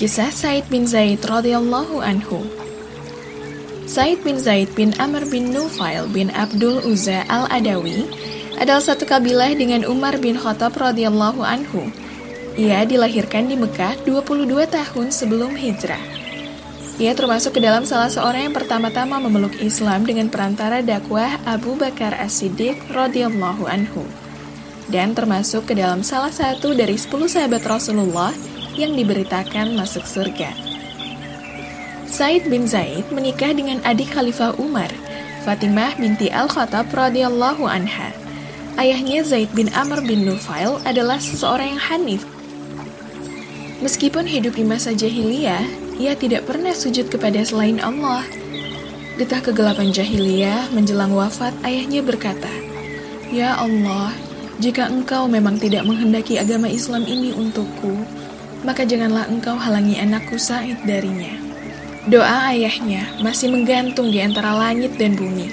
Kisah Said bin Zaid radhiyallahu anhu. Said bin Zaid bin Amr bin Nufail bin Abdul Uzza al-Adawi adalah satu kabilah dengan Umar bin Khattab radhiyallahu anhu. Ia dilahirkan di Mekah 22 tahun sebelum hijrah. Ia termasuk ke dalam salah seorang yang pertama-tama memeluk Islam dengan perantara dakwah Abu Bakar As-Siddiq radhiyallahu anhu. Dan termasuk ke dalam salah satu dari 10 sahabat Rasulullah yang diberitakan masuk surga. Said bin Zaid menikah dengan adik Khalifah Umar, Fatimah binti Al-Khattab radhiyallahu anha. Ayahnya Zaid bin Amr bin Nufail adalah seseorang yang hanif. Meskipun hidup di masa jahiliyah, ia tidak pernah sujud kepada selain Allah. Tengah kegelapan jahiliyah menjelang wafat, ayahnya berkata, Ya Allah, jika engkau memang tidak menghendaki agama Islam ini untukku, maka janganlah engkau halangi anakku Said darinya. Doa ayahnya masih menggantung di antara langit dan bumi.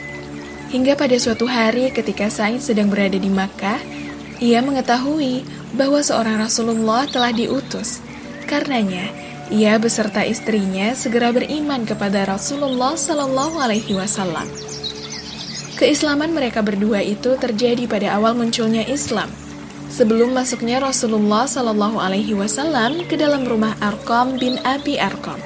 Hingga pada suatu hari ketika Said sedang berada di Makkah, ia mengetahui bahwa seorang Rasulullah telah diutus. Karenanya, ia beserta istrinya segera beriman kepada Rasulullah Shallallahu Alaihi Wasallam. Keislaman mereka berdua itu terjadi pada awal munculnya Islam – sebelum masuknya Rasulullah Shallallahu Alaihi Wasallam ke dalam rumah Arkom bin Abi Arkom.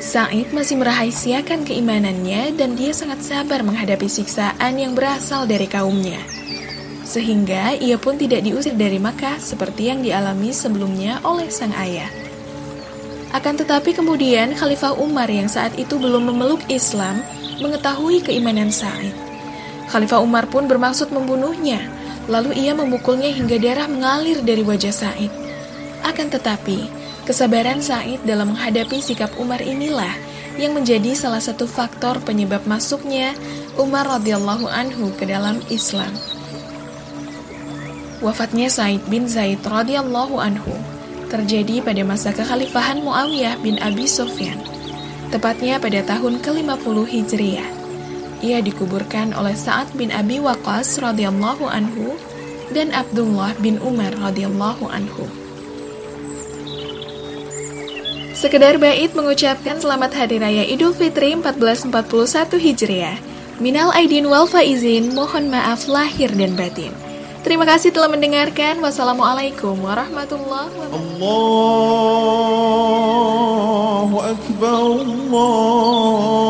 Said masih merahasiakan keimanannya dan dia sangat sabar menghadapi siksaan yang berasal dari kaumnya. Sehingga ia pun tidak diusir dari Makkah seperti yang dialami sebelumnya oleh sang ayah. Akan tetapi kemudian Khalifah Umar yang saat itu belum memeluk Islam mengetahui keimanan Said. Khalifah Umar pun bermaksud membunuhnya, Lalu ia memukulnya hingga darah mengalir dari wajah Said. Akan tetapi, kesabaran Said dalam menghadapi sikap Umar inilah yang menjadi salah satu faktor penyebab masuknya Umar radhiyallahu anhu ke dalam Islam. Wafatnya Said bin Zaid radhiyallahu anhu terjadi pada masa kekhalifahan Muawiyah bin Abi Sufyan, tepatnya pada tahun ke-50 Hijriah ia dikuburkan oleh Sa'ad bin Abi Waqqas radhiyallahu anhu dan Abdullah bin Umar radhiyallahu anhu. Sekedar bait mengucapkan selamat hari raya Idul Fitri 1441 Hijriah. Minal aidin wal faizin, mohon maaf lahir dan batin. Terima kasih telah mendengarkan. Wassalamualaikum warahmatullahi wabarakatuh. Allahu Akbar, Allah.